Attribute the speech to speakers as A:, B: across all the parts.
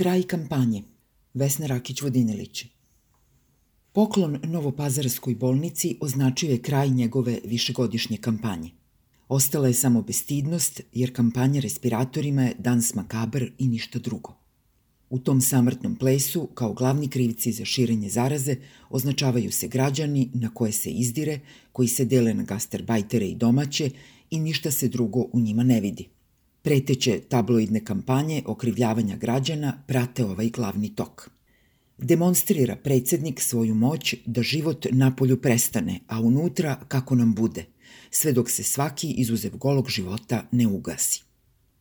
A: Kraj kampanje. Vesna Rakić-Vodinilić. Poklon Novopazarskoj bolnici označio je kraj njegove višegodišnje kampanje. Ostala je samo bestidnost, jer kampanja respiratorima je dans makabr i ništa drugo. U tom samrtnom plesu, kao glavni krivci za širenje zaraze, označavaju se građani na koje se izdire, koji se dele na gastarbajtere i domaće i ništa se drugo u njima ne vidi – Preteće tabloidne kampanje okrivljavanja građana prate ovaj glavni tok. Demonstrira predsednik svoju moć da život napolju prestane, a unutra kako nam bude, sve dok se svaki izuzev golog života ne ugasi.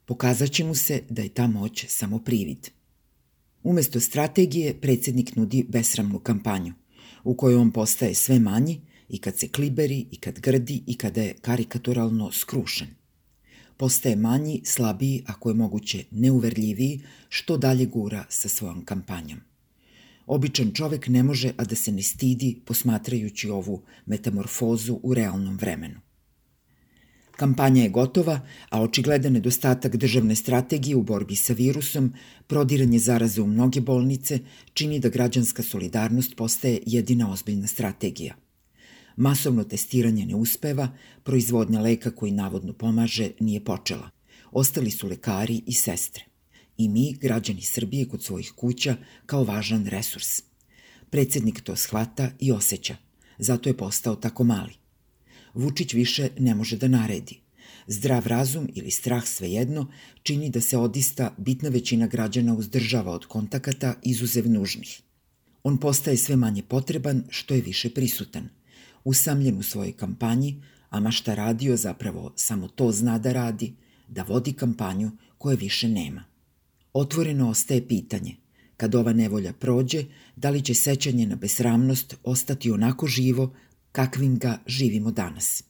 A: Pokazaće mu se da je ta moć samo privid. Umesto strategije, predsednik nudi besramnu kampanju, u kojoj on postaje sve manji i kad se kliberi i kad grdi i kada je karikaturalno skrušen postaje manji, slabiji, ako je moguće neuverljiviji, što dalje gura sa svojom kampanjom. Običan čovek ne može, a da se ne stidi posmatrajući ovu metamorfozu u realnom vremenu. Kampanja je gotova, a očigledan nedostatak državne strategije u borbi sa virusom, prodiranje zaraze u mnoge bolnice, čini da građanska solidarnost postaje jedina ozbiljna strategija – Masovno testiranje ne uspeva, proizvodnja leka koji navodno pomaže nije počela. Ostali su lekari i sestre. I mi, građani Srbije, kod svojih kuća kao važan resurs. Predsednik to shvata i osjeća. Zato je postao tako mali. Vučić više ne može da naredi. Zdrav razum ili strah svejedno čini da se odista bitna većina građana uzdržava od kontakata izuzev nužnih. On postaje sve manje potreban što je više prisutan – usamljen u svojoj kampanji, a ma šta radio zapravo samo to zna da radi, da vodi kampanju koje više nema. Otvoreno ostaje pitanje, kad ova nevolja prođe, da li će sećanje na besramnost ostati onako živo kakvim ga živimo danas.